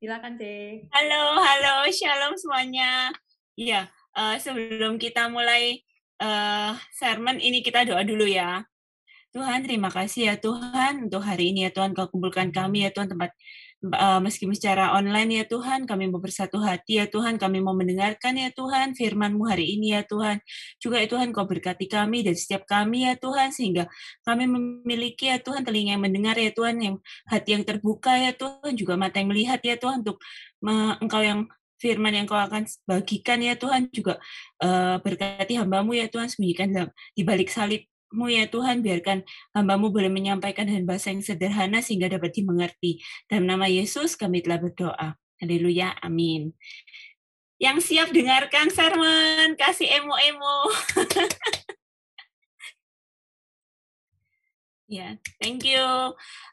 Silakan, C. Halo, halo, shalom semuanya. Iya, uh, sebelum kita mulai uh, sermon ini kita doa dulu ya. Tuhan, terima kasih ya Tuhan untuk hari ini ya Tuhan kau kumpulkan kami ya Tuhan tempat uh, meskipun secara online ya Tuhan, kami mau bersatu hati ya Tuhan, kami mau mendengarkan ya Tuhan firman-Mu hari ini ya Tuhan. Juga ya Tuhan, Kau berkati kami dan setiap kami ya Tuhan, sehingga kami memiliki ya Tuhan telinga yang mendengar ya Tuhan, yang hati yang terbuka ya Tuhan, juga mata yang melihat ya Tuhan, untuk Engkau yang firman yang kau akan bagikan ya Tuhan juga uh, berkati hambamu ya Tuhan sembunyikan di balik salib mu ya Tuhan, biarkan hambamu boleh menyampaikan dengan bahasa yang sederhana sehingga dapat dimengerti. Dalam nama Yesus kami telah berdoa. Haleluya, amin. Yang siap dengarkan sermon, kasih emo-emo. ya, yeah, thank you.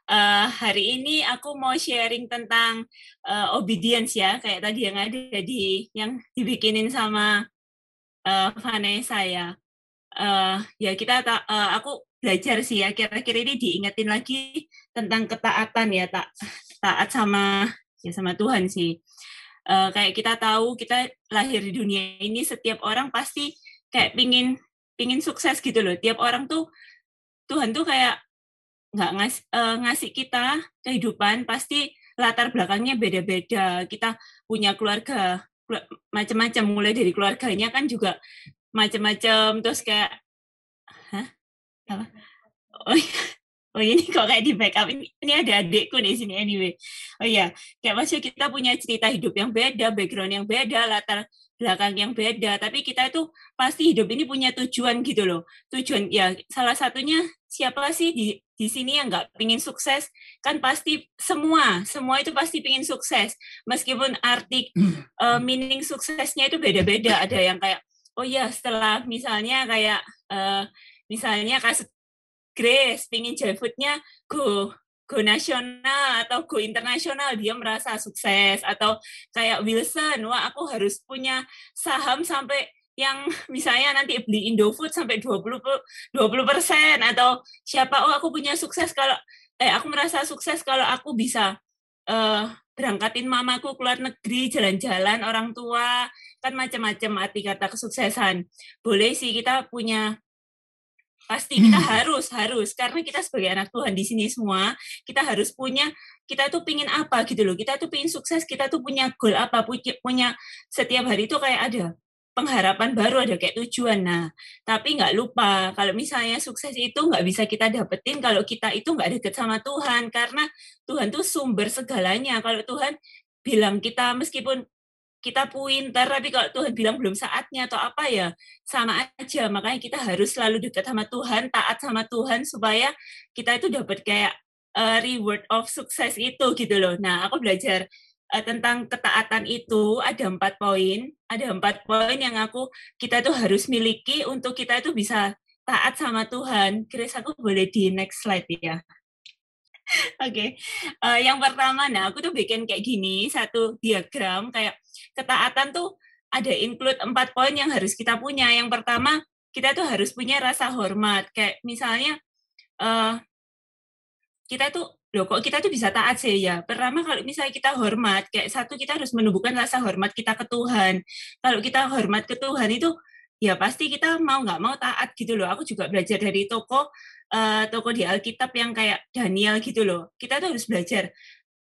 Uh, hari ini aku mau sharing tentang uh, obedience ya, kayak tadi yang ada di yang dibikinin sama uh, Vanessa ya uh, ya kita ta, uh, aku belajar sih ya kira-kira ini diingetin lagi tentang ketaatan ya tak taat sama ya sama Tuhan sih. Uh, kayak kita tahu kita lahir di dunia ini setiap orang pasti kayak pingin pingin sukses gitu loh. Tiap orang tuh Tuhan tuh kayak nggak ngas, uh, ngasih kita kehidupan pasti latar belakangnya beda-beda. Kita punya keluarga macam-macam. Mulai dari keluarganya kan juga macam-macam terus kayak hah? Apa? Oh iya. oh ini kok kayak di backup. Ini ini ada adikku di sini anyway. Oh iya kayak maksudnya kita punya cerita hidup yang beda background yang beda latar belakang yang beda. Tapi kita itu pasti hidup ini punya tujuan gitu loh. Tujuan ya salah satunya siapa sih di di sini yang nggak pingin sukses? Kan pasti semua semua itu pasti pingin sukses. Meskipun arti uh, meaning suksesnya itu beda-beda. Ada yang kayak oh iya setelah misalnya kayak uh, misalnya kasus Grace pingin Jeffwoodnya go go nasional atau go internasional dia merasa sukses. Atau kayak Wilson wah aku harus punya saham sampai yang misalnya nanti beli Indofood sampai 20 20 persen. Atau siapa? Oh aku punya sukses kalau eh aku merasa sukses kalau aku bisa uh, berangkatin mamaku keluar negeri jalan-jalan orang tua kan macam-macam arti kata kesuksesan. Boleh sih kita punya pasti kita hmm. harus harus karena kita sebagai anak Tuhan di sini semua kita harus punya kita tuh pingin apa gitu loh kita tuh pingin sukses kita tuh punya goal apa punya setiap hari itu kayak ada pengharapan baru ada kayak tujuan. Nah tapi nggak lupa kalau misalnya sukses itu nggak bisa kita dapetin kalau kita itu nggak deket sama Tuhan. Karena Tuhan tuh sumber segalanya. Kalau Tuhan bilang kita meskipun kita pintar tapi kalau Tuhan bilang belum saatnya atau apa ya sama aja. Makanya kita harus selalu dekat sama Tuhan taat sama Tuhan supaya kita itu dapat kayak uh, reward of sukses itu gitu loh. Nah aku belajar uh, tentang ketaatan itu ada empat poin ada empat poin yang aku kita tuh harus miliki untuk kita itu bisa taat sama Tuhan Chris aku boleh di next slide ya Oke, okay. uh, eh, yang pertama, nah aku tuh bikin kayak gini satu diagram kayak ketaatan tuh ada include empat poin yang harus kita punya. Yang pertama, kita tuh harus punya rasa hormat. Kayak misalnya uh, kita tuh loh kok kita tuh bisa taat sih ya. Pertama kalau misalnya kita hormat, kayak satu kita harus menumbuhkan rasa hormat kita ke Tuhan. Kalau kita hormat ke Tuhan itu ya pasti kita mau nggak mau taat gitu loh. Aku juga belajar dari toko uh, toko di Alkitab yang kayak Daniel gitu loh. Kita tuh harus belajar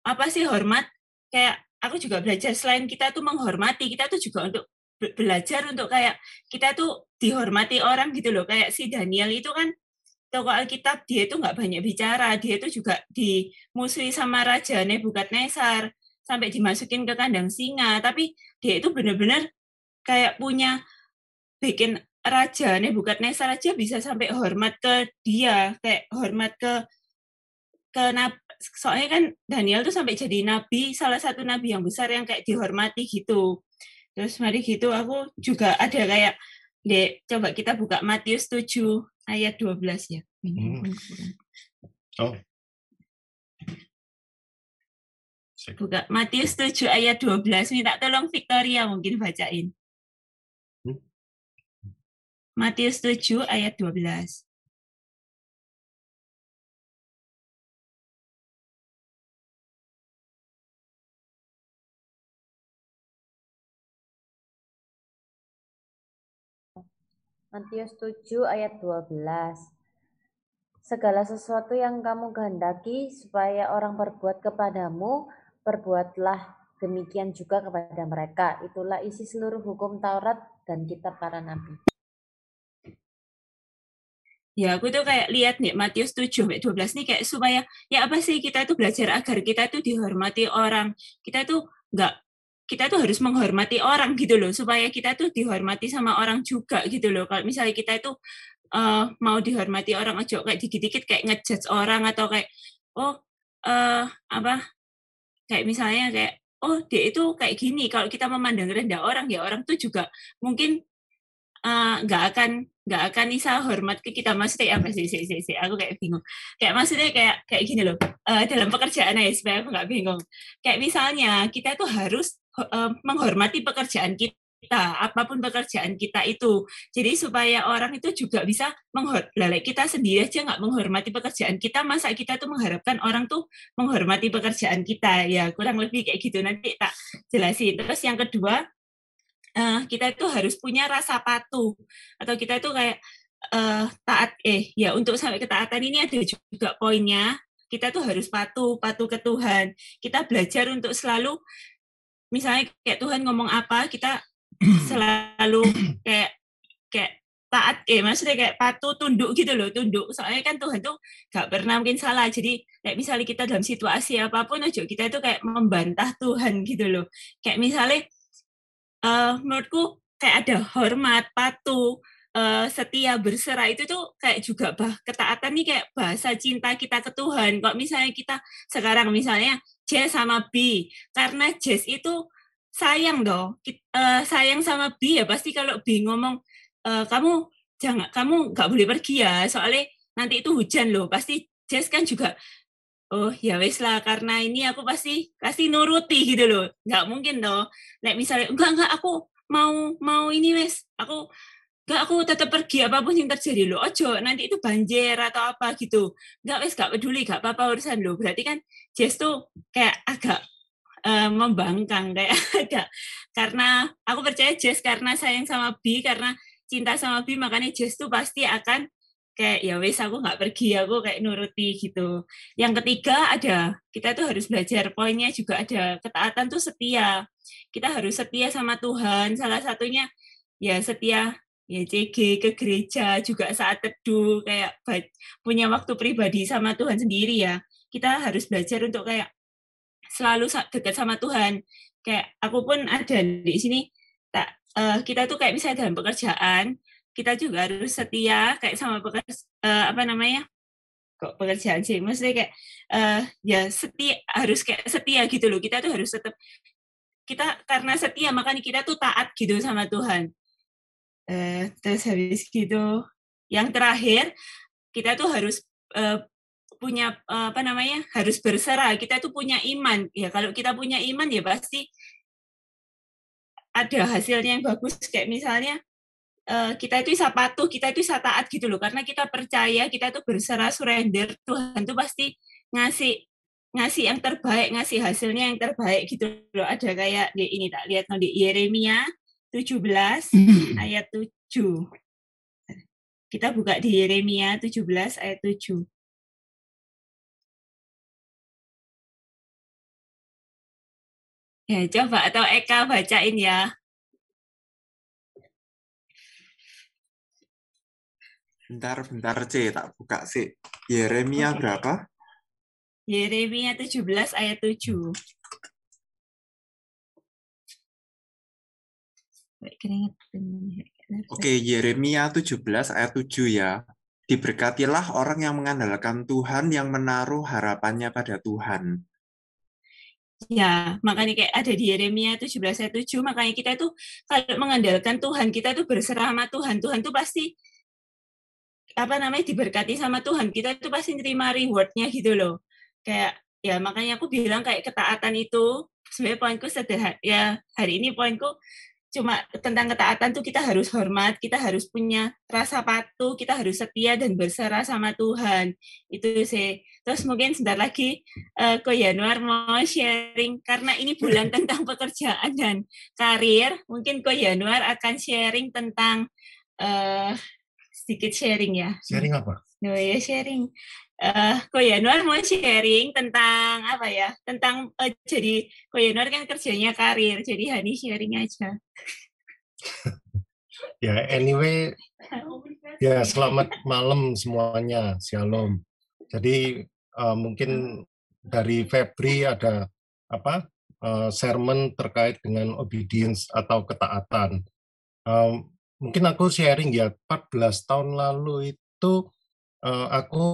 apa sih hormat? Kayak aku juga belajar selain kita tuh menghormati, kita tuh juga untuk belajar untuk kayak kita tuh dihormati orang gitu loh. Kayak si Daniel itu kan toko Alkitab dia itu nggak banyak bicara, dia itu juga dimusuhi sama Raja Nebukadnezar sampai dimasukin ke kandang singa, tapi dia itu benar-benar kayak punya bikin raja Nebukadnezar aja bisa sampai hormat ke dia, kayak hormat ke ke soalnya kan Daniel tuh sampai jadi nabi, salah satu nabi yang besar yang kayak dihormati gitu. Terus mari gitu aku juga ada kayak Dek, coba kita buka Matius 7 ayat 12 ya. Hmm. Oh. Buka Matius 7 ayat 12. Minta tolong Victoria mungkin bacain. Matius 7 ayat 12. Matius 7 ayat 12. Segala sesuatu yang kamu kehendaki supaya orang berbuat kepadamu, perbuatlah demikian juga kepada mereka. Itulah isi seluruh hukum Taurat dan kitab para nabi. Ya, aku tuh kayak lihat nih Matius 7 sampai 12 nih kayak supaya ya apa sih kita tuh belajar agar kita tuh dihormati orang. Kita tuh nggak kita tuh harus menghormati orang gitu loh supaya kita tuh dihormati sama orang juga gitu loh. Kalau misalnya kita itu uh, mau dihormati orang aja kayak dikit-dikit kayak ngejudge orang atau kayak oh uh, apa kayak misalnya kayak oh dia itu kayak gini kalau kita memandang rendah orang ya orang tuh juga mungkin nggak uh, akan nggak akan bisa hormat ke kita. Maksudnya apa sih sih sih si. aku kayak bingung. Kayak maksudnya kayak kayak gini loh. Uh, dalam pekerjaan ya supaya aku nggak bingung. Kayak misalnya kita tuh harus uh, menghormati pekerjaan kita apa pun pekerjaan kita itu. Jadi supaya orang itu juga bisa menghormati kita sendiri aja nggak menghormati pekerjaan kita, masa kita tuh mengharapkan orang tuh menghormati pekerjaan kita ya kurang lebih kayak gitu nanti tak jelasin. Terus yang kedua uh, kita itu harus punya rasa patuh atau kita itu kayak uh, taat eh ya untuk sampai ketaatan ini ada juga poinnya kita tuh harus patuh patuh ke Tuhan. Kita belajar untuk selalu misalnya kayak Tuhan ngomong apa kita selalu kayak kayak taat eh maksudnya kayak patuh tunduk gitu loh tunduk. Soalnya kan Tuhan tuh gak pernah mungkin salah. Jadi kayak misalnya kita dalam situasi apa pun aja kita itu kayak membantah Tuhan gitu loh. Kayak misalnya uh, menurutku kayak ada hormat patuh uh, setia berserah itu tuh kayak juga bah ketaatan nih kayak bahasa cinta kita ke Tuhan. Kok misalnya kita sekarang misalnya J sama B. Karena Jess itu sayang dong uh, sayang sama B ya pasti kalau B ngomong uh, kamu jangan kamu nggak boleh pergi ya soalnya nanti itu hujan loh. Pasti Jess kan juga oh ya wes lah karena ini aku pasti pasti nuruti gitu loh. Nggak mungkin dong like misalnya enggak enggak aku mau mau ini wes aku enggak aku tetap pergi apa pun yang terjadi loh ojo nanti itu banjir atau apa gitu enggak wes enggak peduli enggak apa-apa urusan lo berarti kan Jess tuh kayak agak uh, membangkang kayak agak karena aku percaya Jess karena sayang sama B karena cinta sama B makanya Jess tuh pasti akan kayak ya wes aku nggak pergi aku kayak nuruti gitu. Yang ketiga ada kita tuh harus belajar poinnya juga ada ketaatan tuh setia. Kita harus setia sama Tuhan. Salah satunya ya setia ya CG ke gereja juga saat teduh kayak punya waktu pribadi sama Tuhan sendiri ya. Kita harus belajar untuk kayak selalu dekat sama Tuhan. Kayak aku pun ada di sini tak uh, kita tuh kayak misalnya dalam pekerjaan kita juga harus setia kayak sama pekerja uh, apa namanya? Kok pekerjaan sih? Maksudnya kayak uh, ya setia harus kayak setia gitu loh. Kita tuh harus tetap kita karena setia makanya kita tuh taat gitu sama Tuhan Uh, terus habis gitu, yang terakhir kita tuh harus uh, punya uh, apa namanya harus berserah. Kita tuh punya iman. Ya kalau kita punya iman ya pasti ada hasilnya yang bagus. Kayak misalnya kita itu bisa patuh, kita itu bisa taat gitu loh. Karena kita percaya, kita tuh berserah, surrender. Tuhan tuh pasti ngasih ngasih yang terbaik, ngasih hasilnya yang terbaik gitu loh. Ada kayak di ini tak lihat no, di Yeremia 17 hmm. ayat 7. Kita buka di Yeremia 17 ayat 7. Ya, coba atau Eka bacain ya. Bentar, bentar C, tak buka sih. Yeremia okay. berapa? Yeremia 17 ayat 7. Oke, Yeremia 17 ayat 7 ya. Diberkatilah orang yang mengandalkan Tuhan, yang menaruh harapannya pada Tuhan. Ya, makanya kayak ada di Yeremia 17 ayat 7, makanya kita itu kalau mengandalkan Tuhan, kita itu berserah sama Tuhan. Tuhan itu pasti apa namanya diberkati sama Tuhan. Kita itu pasti terima rewardnya gitu loh. Kayak ya makanya aku bilang kayak ketaatan itu sebenarnya poinku sederhana ya hari ini poinku cuma tentang ketaatan tuh kita harus hormat, kita harus punya rasa patuh, kita harus setia dan berserah sama Tuhan. Itu sih. Terus mungkin sebentar lagi uh, Ko Yanuar mau sharing karena ini bulan tentang pekerjaan dan karir. Mungkin Ko Yanuar akan sharing tentang uh, sedikit sharing ya. Sharing apa? Oh ya sharing. Uh, mau sharing tentang apa ya? Tentang uh, jadi Koyanwar kan kerjanya karir, jadi Hani sharing aja. ya anyway, ya selamat malam semuanya, shalom. Jadi uh, mungkin dari Febri ada apa uh, sermon terkait dengan obedience atau ketaatan. Um, mungkin aku sharing ya 14 tahun lalu itu uh, aku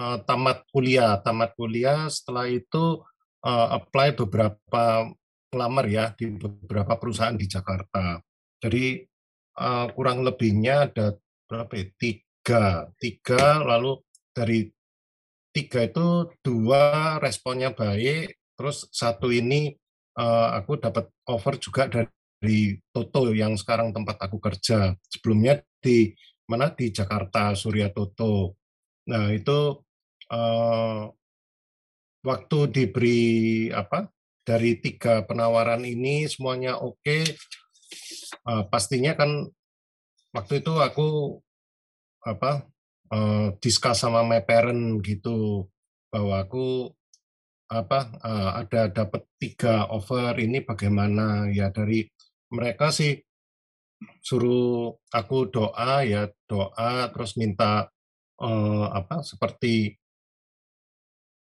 uh, tamat kuliah tamat kuliah setelah itu uh, apply beberapa ngelamar ya di beberapa perusahaan di Jakarta jadi uh, kurang lebihnya ada berapa ya? tiga tiga lalu dari tiga itu dua responnya baik terus satu ini uh, aku dapat offer juga dari Toto yang sekarang tempat aku kerja. Sebelumnya di mana di Jakarta Surya Toto. Nah itu uh, waktu diberi apa dari tiga penawaran ini semuanya oke. Okay, uh, pastinya kan waktu itu aku apa uh, discuss sama my parent gitu bahwa aku apa uh, ada dapat tiga offer ini bagaimana ya dari mereka sih suruh aku doa ya doa terus minta uh, apa seperti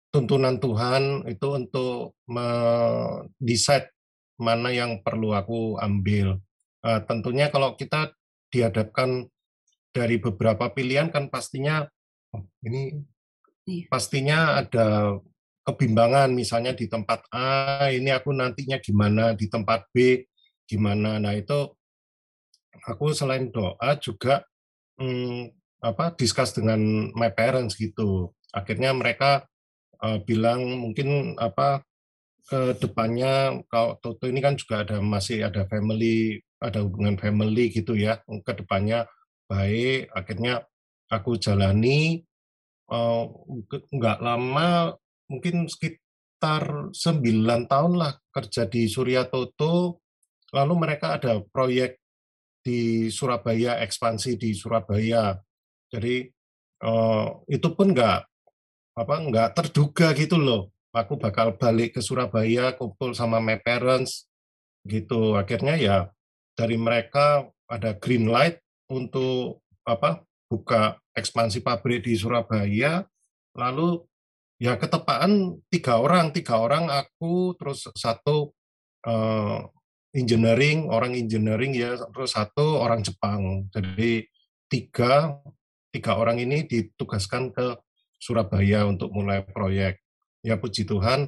tuntunan Tuhan itu untuk mendesain mana yang perlu aku ambil. Uh, tentunya kalau kita dihadapkan dari beberapa pilihan kan pastinya oh, ini iya. pastinya ada kebimbangan misalnya di tempat A ini aku nantinya gimana di tempat B gimana. Nah itu aku selain doa juga hmm, apa discuss dengan my parents gitu. Akhirnya mereka uh, bilang mungkin apa ke depannya kalau Toto ini kan juga ada masih ada family ada hubungan family gitu ya ke depannya baik akhirnya aku jalani uh, nggak lama mungkin sekitar 9 tahun lah kerja di Surya Toto Lalu mereka ada proyek di Surabaya, ekspansi di Surabaya. Jadi uh, itu pun nggak apa nggak terduga gitu loh. Aku bakal balik ke Surabaya, kumpul sama my parents gitu. Akhirnya ya dari mereka ada green light untuk apa buka ekspansi pabrik di Surabaya. Lalu ya ketepaan tiga orang, tiga orang aku terus satu uh, engineering, orang engineering ya, terus satu orang Jepang. Jadi tiga, tiga orang ini ditugaskan ke Surabaya untuk mulai proyek. Ya puji Tuhan,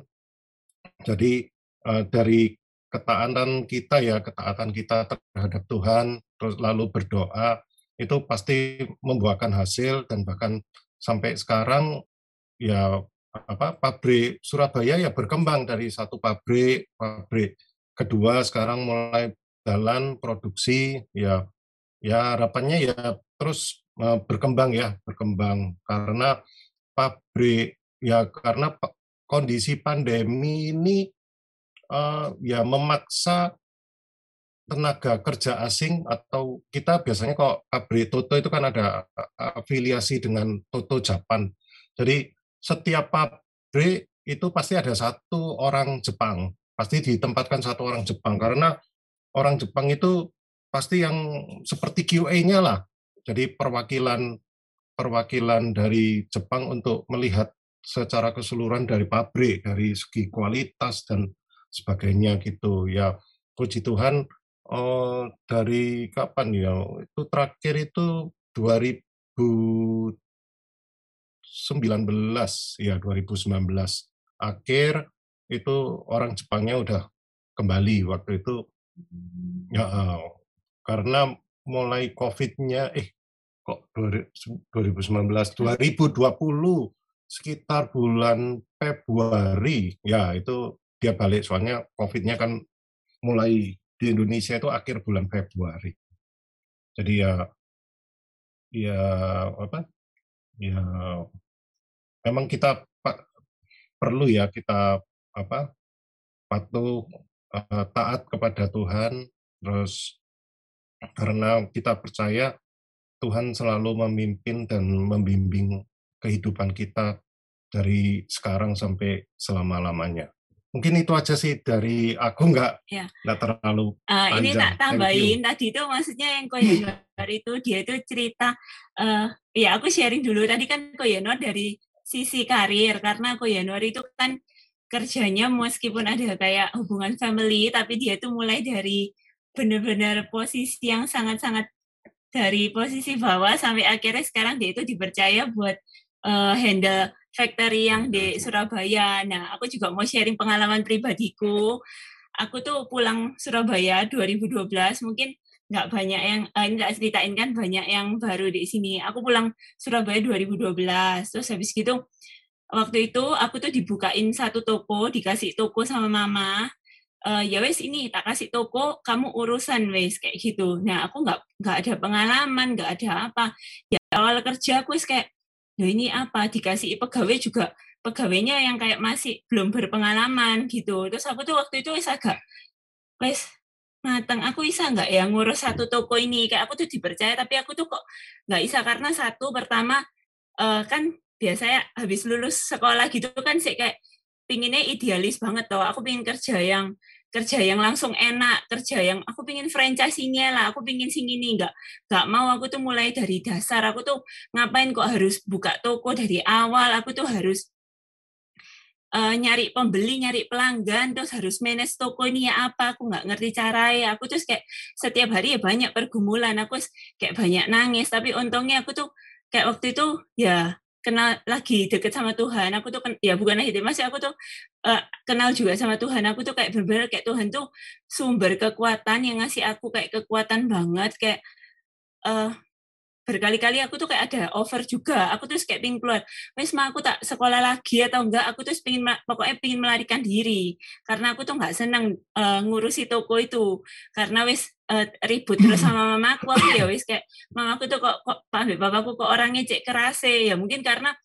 jadi uh, dari ketaatan kita ya, ketaatan kita terhadap Tuhan, terus lalu berdoa, itu pasti membuahkan hasil dan bahkan sampai sekarang ya apa pabrik Surabaya ya berkembang dari satu pabrik pabrik kedua sekarang mulai jalan produksi ya ya harapannya ya terus uh, berkembang ya berkembang karena pabrik ya karena kondisi pandemi ini uh, ya memaksa tenaga kerja asing atau kita biasanya kok pabrik Toto itu kan ada afiliasi dengan Toto Japan. Jadi setiap pabrik itu pasti ada satu orang Jepang pasti ditempatkan satu orang Jepang karena orang Jepang itu pasti yang seperti QA-nya lah. Jadi perwakilan perwakilan dari Jepang untuk melihat secara keseluruhan dari pabrik, dari segi kualitas dan sebagainya gitu. Ya, puji Tuhan oh, dari kapan ya? Itu terakhir itu 2019 ya 2019 akhir itu orang Jepangnya udah kembali waktu itu. Ya karena mulai COVID-nya eh kok 2019 2020 sekitar bulan Februari ya itu dia balik. Soalnya COVID-nya kan mulai di Indonesia itu akhir bulan Februari. Jadi ya ya apa? Ya memang kita perlu ya kita apa patuh uh, taat kepada Tuhan terus karena kita percaya Tuhan selalu memimpin dan membimbing kehidupan kita dari sekarang sampai selama-lamanya. Mungkin itu aja sih dari aku nggak ya. nggak terlalu uh, panjang. Ini tak tambahin tadi itu maksudnya yang Koyenor itu dia itu cerita uh, ya aku sharing dulu tadi kan Koyenor dari sisi karir karena Koyenor itu kan kerjanya meskipun ada kayak hubungan family tapi dia itu mulai dari benar-benar posisi yang sangat-sangat dari posisi bawah sampai akhirnya sekarang dia itu dipercaya buat uh, handle factory yang di Surabaya. Nah, aku juga mau sharing pengalaman pribadiku. Aku tuh pulang Surabaya 2012, mungkin nggak banyak yang uh, ini nggak ceritain kan banyak yang baru di sini. Aku pulang Surabaya 2012, terus habis gitu waktu itu aku tuh dibukain satu toko, dikasih toko sama mama. Uh, ya wes ini tak kasih toko kamu urusan wes kayak gitu. Nah aku nggak nggak ada pengalaman nggak ada apa. Ya awal kerja aku wes kayak nah ini apa? Dikasih pegawai juga pegawainya yang kayak masih belum berpengalaman gitu. Terus aku tuh waktu itu wes agak wes matang aku bisa nggak ya ngurus satu toko ini? Kayak aku tuh dipercaya tapi aku tuh kok nggak bisa. Karena satu pertama uh, kan biasanya habis lulus sekolah gitu kan sih kayak pinginnya idealis banget toh aku pingin kerja yang kerja yang langsung enak kerja yang aku pingin franchise-nya lah aku pingin sing ini. Nggak nggak mau. Aku tuh mulai dari dasar. Aku tuh ngapain kok harus buka toko dari awal? Aku tuh harus uh, nyari pembeli nyari pelanggan terus harus manage toko ini ya apa? Aku nggak ngerti caranya. Aku terus kayak setiap hari ya banyak pergumulan. Aku kayak banyak nangis. Tapi untungnya aku tuh kayak waktu itu ya kenal lagi deket sama Tuhan. Aku tuh ya bukan lagi masih aku tuh uh, kenal juga sama Tuhan. Aku tuh kayak berbeda kayak Tuhan tuh sumber kekuatan yang ngasih aku kayak kekuatan banget kayak uh, berkali-kali aku tuh kayak ada over juga. Aku terus kayak pingin keluar. Wes aku tak sekolah lagi atau enggak aku terus pingin pokoknya pingin melarikan diri. Karena aku tuh nggak seneng uh, ngurusi toko itu. Karena wes uh, ribut terus sama mamaku aku. Ya wes kayak mamaku tuh kok kok paham papaku kok orangnya cek keras ya mungkin karena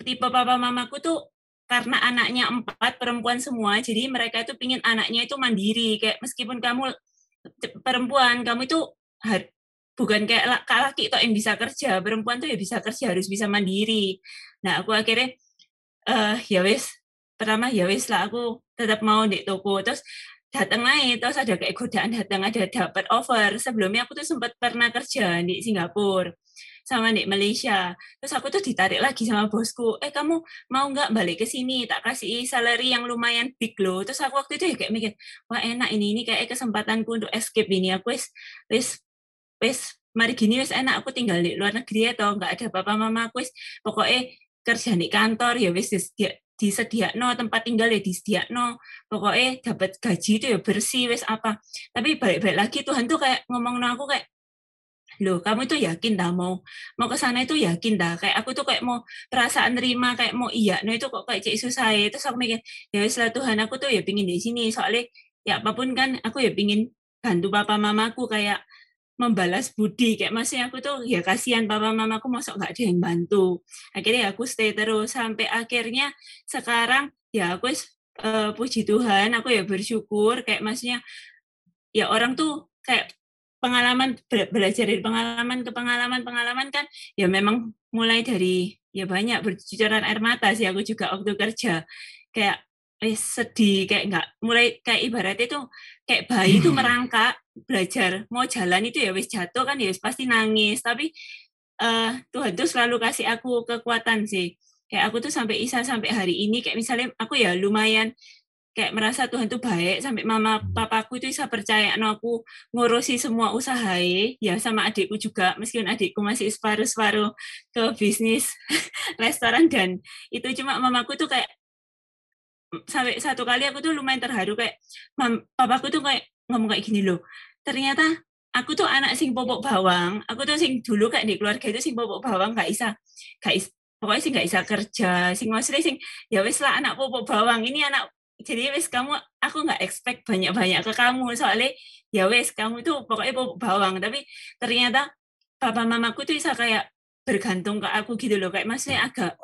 tipe papa mamaku tuh karena anaknya empat perempuan semua jadi mereka itu pingin anaknya itu mandiri. Kayak meskipun kamu perempuan kamu itu bukan kayak kak laki itu yang bisa kerja perempuan tuh ya bisa kerja harus bisa mandiri. Nah aku akhirnya uh, ya wes pertama ya wes lah aku tetap mau di toko. Terus datang naik terus ada kayak godaan datang ada dapat offer. Sebelumnya aku tuh sempat pernah kerja di Singapura sama di Malaysia. Terus aku tuh ditarik lagi sama bosku eh kamu mau nggak balik ke sini? Tak kasih salary yang lumayan big loh. Terus aku waktu itu ya kayak mikir wah enak ini ini kayak kesempatanku untuk escape ini. Aku wes wes wes mari gini wes enak. Aku tinggal di luar negeri atau nggak ada papa mama. Aku wes pokoknya kerja di kantor ya disedia no tempat tinggal ya disedia no pokoknya dapat gaji itu ya bersih wes apa. Tapi balik-balik lagi Tuhan tuh kayak ngomong aku kayak loh kamu itu yakin dah mau mau ke sana itu yakin dah? Kayak aku tuh kayak mau perasaan nerima kayak mau iya no itu kok kayak cek susah ya. Terus aku mikir ya setelah Tuhan aku tuh ya pingin di sini. Soalnya ya apa pun kan aku ya pingin bantu papa mamaku kayak membalas budi. Kayak masih aku tuh ya kasihan papa mamaku masuk nggak ada yang bantu? Akhirnya ya aku stay terus sampai akhirnya sekarang ya aku uh, puji Tuhan aku ya bersyukur. Kayak maksudnya ya orang tuh kayak pengalaman belajar dari pengalaman ke pengalaman pengalaman kan ya memang mulai dari ya banyak bercucuran air mata sih aku juga waktu kerja. Kayak eh, sedih kayak nggak mulai kayak ibaratnya itu kayak bayi itu merangkak belajar mau jalan itu ya wis jatuh kan ya wis pasti nangis. Tapi uh, Tuhan tuh selalu kasih aku kekuatan sih. Kayak aku tuh sampai Isa sampai hari ini kayak misalnya aku ya lumayan kayak merasa Tuhan tuh baik sampai mama papaku itu bisa percaya no aku ngurusi semua usaha ya sama adikku juga meskipun adikku masih separuh-separuh ke bisnis restoran dan itu. Cuma mamaku tuh kayak sampai satu kali aku tuh lumayan terharu kayak mam, papaku tuh kayak ngomong kayak gini loh ternyata aku tuh anak sing popok bawang aku tuh sing dulu kayak di keluarga itu sing popok bawang gak bisa gak is, pokoknya sih gak bisa kerja sing maksudnya sing ya wes lah anak popok bawang ini anak jadi wes kamu aku nggak expect banyak banyak ke kamu soalnya ya wes kamu itu pokoknya popok bawang tapi ternyata papa mamaku tuh bisa kayak bergantung ke aku gitu loh kayak maksudnya agak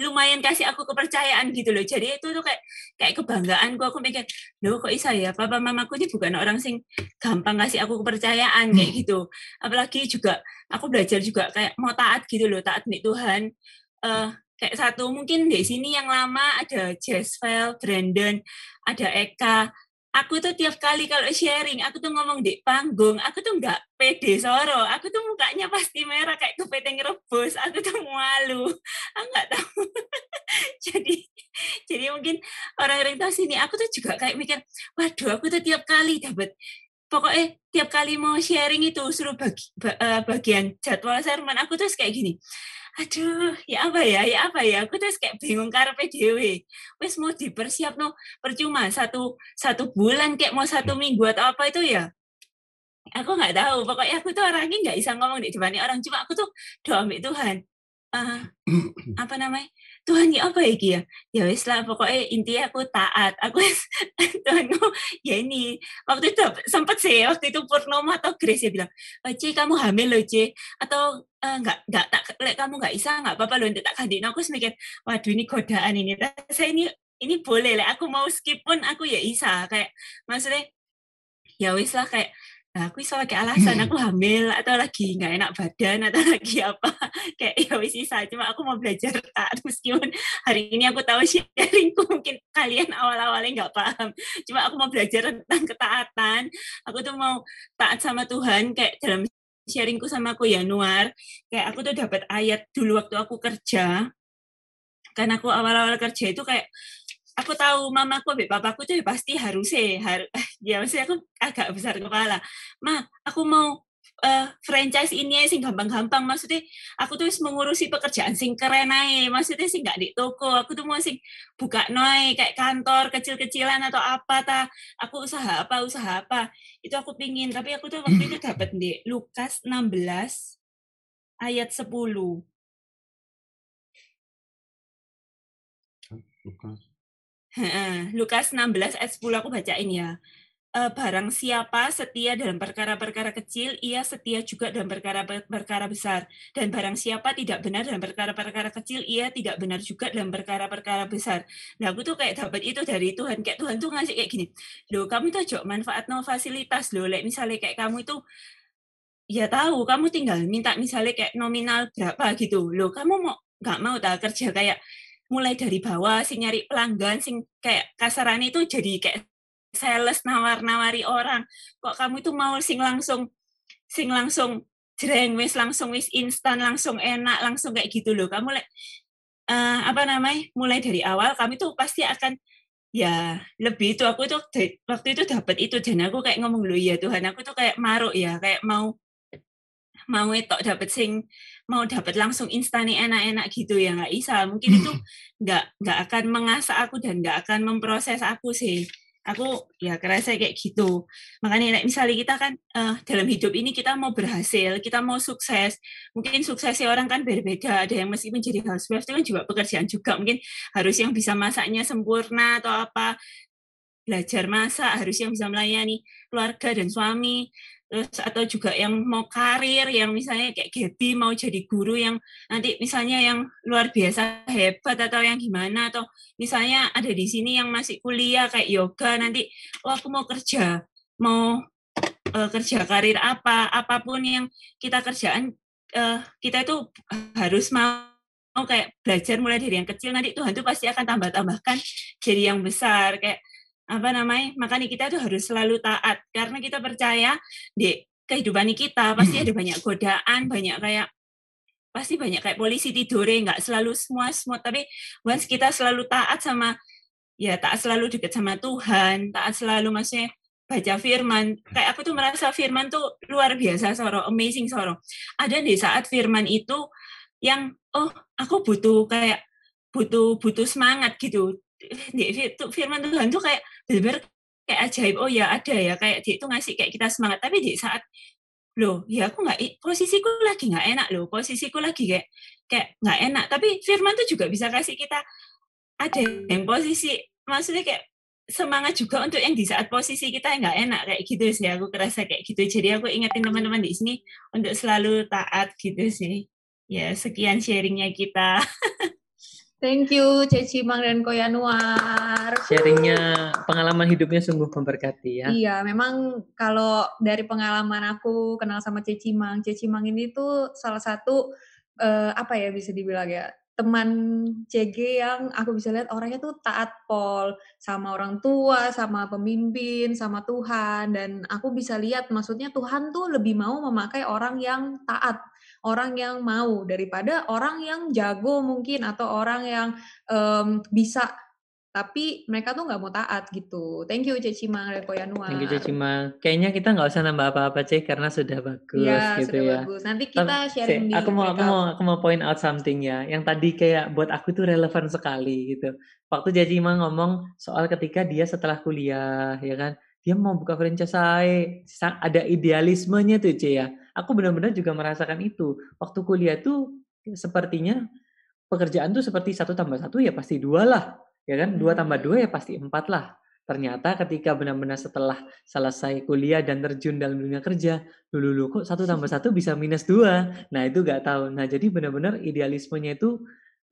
lumayan kasih aku kepercayaan gitu loh. Jadi itu tuh kayak kayak kebanggaan gue aku mikir, loh kok bisa ya papa mamaku ini bukan orang sing gampang kasih aku kepercayaan kayak hmm. gitu. Apalagi juga aku belajar juga kayak mau taat gitu loh, taat nih Tuhan. Uh, kayak satu mungkin di sini yang lama ada Jasvel, Brandon, ada Eka, aku tuh tiap kali kalau sharing, aku tuh ngomong di panggung, aku tuh nggak pede soro, aku tuh mukanya pasti merah kayak kepiting rebus, aku tuh malu, aku nggak tahu. jadi, jadi mungkin orang-orang tahu sini, aku tuh juga kayak mikir, waduh, aku tuh tiap kali dapat pokoknya tiap kali mau sharing itu suruh bagi, eh, bagian jadwal sermon aku tuh kayak gini aduh ya apa ya ya apa ya aku terus kayak bingung karpe dewe wes mau dipersiap no percuma satu satu bulan kayak mau satu minggu atau apa itu ya aku nggak tahu. Pokoknya aku tuh orangnya nggak bisa ngomong di depan orang cuma aku tuh doa ambil Tuhan uh, apa namanya? Tuhan ya apa ya ya? Ya wes lah pokoknya intinya aku taat. Aku Tuhan ya ini. Waktu itu sempat sih waktu itu Purnomo atau Grace ya bilang oh, C kamu hamil loh C atau uh, nggak nggak tak lek kamu nggak bisa nggak apa-apa loh tak kandin aku mikir waduh ini godaan ini. Saya ini ini boleh lah aku mau skip pun aku ya bisa. Kayak maksudnya ya wes lah kayak Nah, aku iso pakai alasan aku hamil atau lagi nggak enak badan atau lagi apa. Kayak ya wis bisa cuma aku mau belajar taat meskipun hari ini aku tahu sharingku mungkin kalian awal-awalnya nggak paham. Cuma aku mau belajar tentang ketaatan. Aku tuh mau taat sama Tuhan kayak dalam sharingku sama aku Januar kayak aku tuh dapat ayat dulu waktu aku kerja. Karena aku awal-awal kerja itu kayak aku tahu mamaku ambil papaku tuh ya pasti harus sih harus ya maksudnya aku agak besar kepala. Ma aku mau uh, franchise ini sing gampang-gampang. Maksudnya aku tuh mengurusi pekerjaan sing keren aja. Maksudnya sih nggak di toko. Aku tuh mau sing buka noy kayak kantor kecil-kecilan atau apa ta. Aku usaha apa usaha apa. Itu aku pingin. Tapi aku tuh waktu itu dapat di Lukas 16 ayat 10 Lukas Lukas 16 ayat 10 aku bacain ya. Uh, barang siapa setia dalam perkara-perkara kecil, ia setia juga dalam perkara-perkara besar. Dan barang siapa tidak benar dalam perkara-perkara kecil, ia tidak benar juga dalam perkara-perkara besar. Nah, aku tuh kayak dapat itu dari Tuhan. Kayak Tuhan tuh ngasih kayak gini. Loh, kamu tuh jok manfaat no fasilitas loh. Like, misalnya kayak kamu itu ya tahu kamu tinggal minta misalnya kayak nominal berapa gitu loh kamu mau nggak mau tak kerja kayak mulai dari bawah sing nyari pelanggan sing kayak kasaran itu jadi kayak sales nawar-nawari orang. Kok kamu itu mau sing langsung sing langsung jreng wis langsung wis instan langsung enak langsung kayak gitu loh. Kamu like, uh, apa namanya mulai dari awal kami tuh pasti akan ya lebih itu. Aku tuh waktu itu dapat itu dan aku kayak ngomong loh ya Tuhan aku tuh kayak maruk ya kayak mau mau itu dapat sing mau dapat langsung instan enak-enak gitu ya nggak bisa mungkin itu nggak nggak akan mengasah aku dan nggak akan memproses aku sih. Aku ya kerasa kayak gitu. Makanya misalnya kita kan uh, dalam hidup ini kita mau berhasil kita mau sukses. Mungkin suksesnya orang kan berbeda. Ada yang meskipun jadi housewife itu kan juga pekerjaan juga. Mungkin harus yang bisa masaknya sempurna atau apa. Belajar masak harus yang bisa melayani keluarga dan suami terus atau juga yang mau karir yang misalnya kayak Gaby mau jadi guru yang nanti misalnya yang luar biasa hebat atau yang gimana atau misalnya ada di sini yang masih kuliah kayak yoga nanti oh aku mau kerja mau uh, kerja karir apa? Apa pun yang kita kerjaan uh, kita itu harus mau mau kayak belajar mulai dari yang kecil. Nanti Tuhan tuh pasti akan tambah-tambahkan jadi yang besar kayak apa namanya makanya kita tuh harus selalu taat. Karena kita percaya di kehidupan kita pasti ada banyak godaan banyak kayak pasti banyak kayak polisi tidur nggak selalu semua semua tapi once kita selalu taat sama ya taat selalu dekat sama Tuhan taat selalu maksudnya baca firman. Kayak aku tuh merasa firman tuh luar biasa soro. Amazing soro. Ada di saat firman itu yang oh aku butuh kayak butuh butuh semangat gitu. Di firman Tuhan tuh kayak benar-benar kayak ajaib. Oh ya ada ya kayak dia itu ngasih kayak kita semangat. Tapi di saat loh ya aku nggak posisiku lagi nggak enak loh posisiku lagi kayak kayak nggak enak. Tapi firman tuh juga bisa kasih kita ada yang posisi maksudnya kayak semangat juga untuk yang di saat posisi kita nggak enak kayak gitu sih. Aku kerasa kayak gitu. Jadi aku ingetin teman-teman di sini untuk selalu taat gitu sih. Ya sekian sharingnya kita Thank you Ceci Mang dan Ko Yanuar. Sharingnya pengalaman hidupnya sungguh memberkati ya. Iya, memang kalau dari pengalaman aku kenal sama Ceci Mang, Ceci Mang ini tuh salah satu eh, apa ya bisa dibilang ya teman CG yang aku bisa lihat orangnya tuh taat pol sama orang tua, sama pemimpin, sama Tuhan dan aku bisa lihat maksudnya Tuhan tuh lebih mau memakai orang yang taat, orang yang mau daripada orang yang jago mungkin atau orang yang em, bisa tapi mereka tuh nggak mau taat gitu. Thank you Ceci Mang dan Ko Yanuar. Thank you Ceci Mang. Kayaknya kita nggak usah nambah apa-apa Cek karena sudah bagus Iya, gitu sudah ya. bagus. Nanti Tapi, kita sharing Cek, di aku mau aku mau aku mau point out something ya. Yang tadi kayak buat aku tuh relevan sekali gitu. Waktu Ceci Mang ngomong soal ketika dia setelah kuliah ya kan, dia mau buka franchise, ada idealismenya tuh Cek ya. Aku benar-benar juga merasakan itu. Waktu kuliah tuh sepertinya pekerjaan tuh seperti satu tambah satu ya pasti dua lah, ya kan? Dua tambah dua ya pasti empat lah. Ternyata ketika benar-benar setelah selesai kuliah dan terjun dalam dunia kerja, dulu dulu kok satu tambah satu bisa minus dua. Nah itu nggak tahu. Nah jadi benar-benar idealismenya itu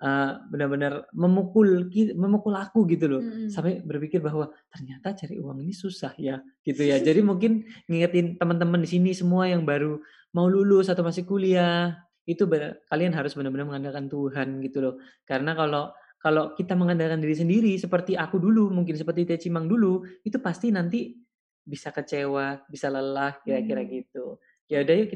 eh, benar-benar memukul memukul aku gitu loh. Mm-mm. Sampai berpikir bahwa ternyata cari uang ini susah ya, gitu ya. Jadi mungkin ngingetin teman-teman di sini semua yang baru mau lulus atau masih kuliah, itu benar- kalian harus benar-benar mengandalkan Tuhan gitu loh. Karena kalau kalau kita mengandalkan diri sendiri seperti aku dulu, mungkin seperti Teh Cimang dulu, itu pasti nanti bisa kecewa, bisa lelah kira-kira Hmm. gitu. Ya udah yuk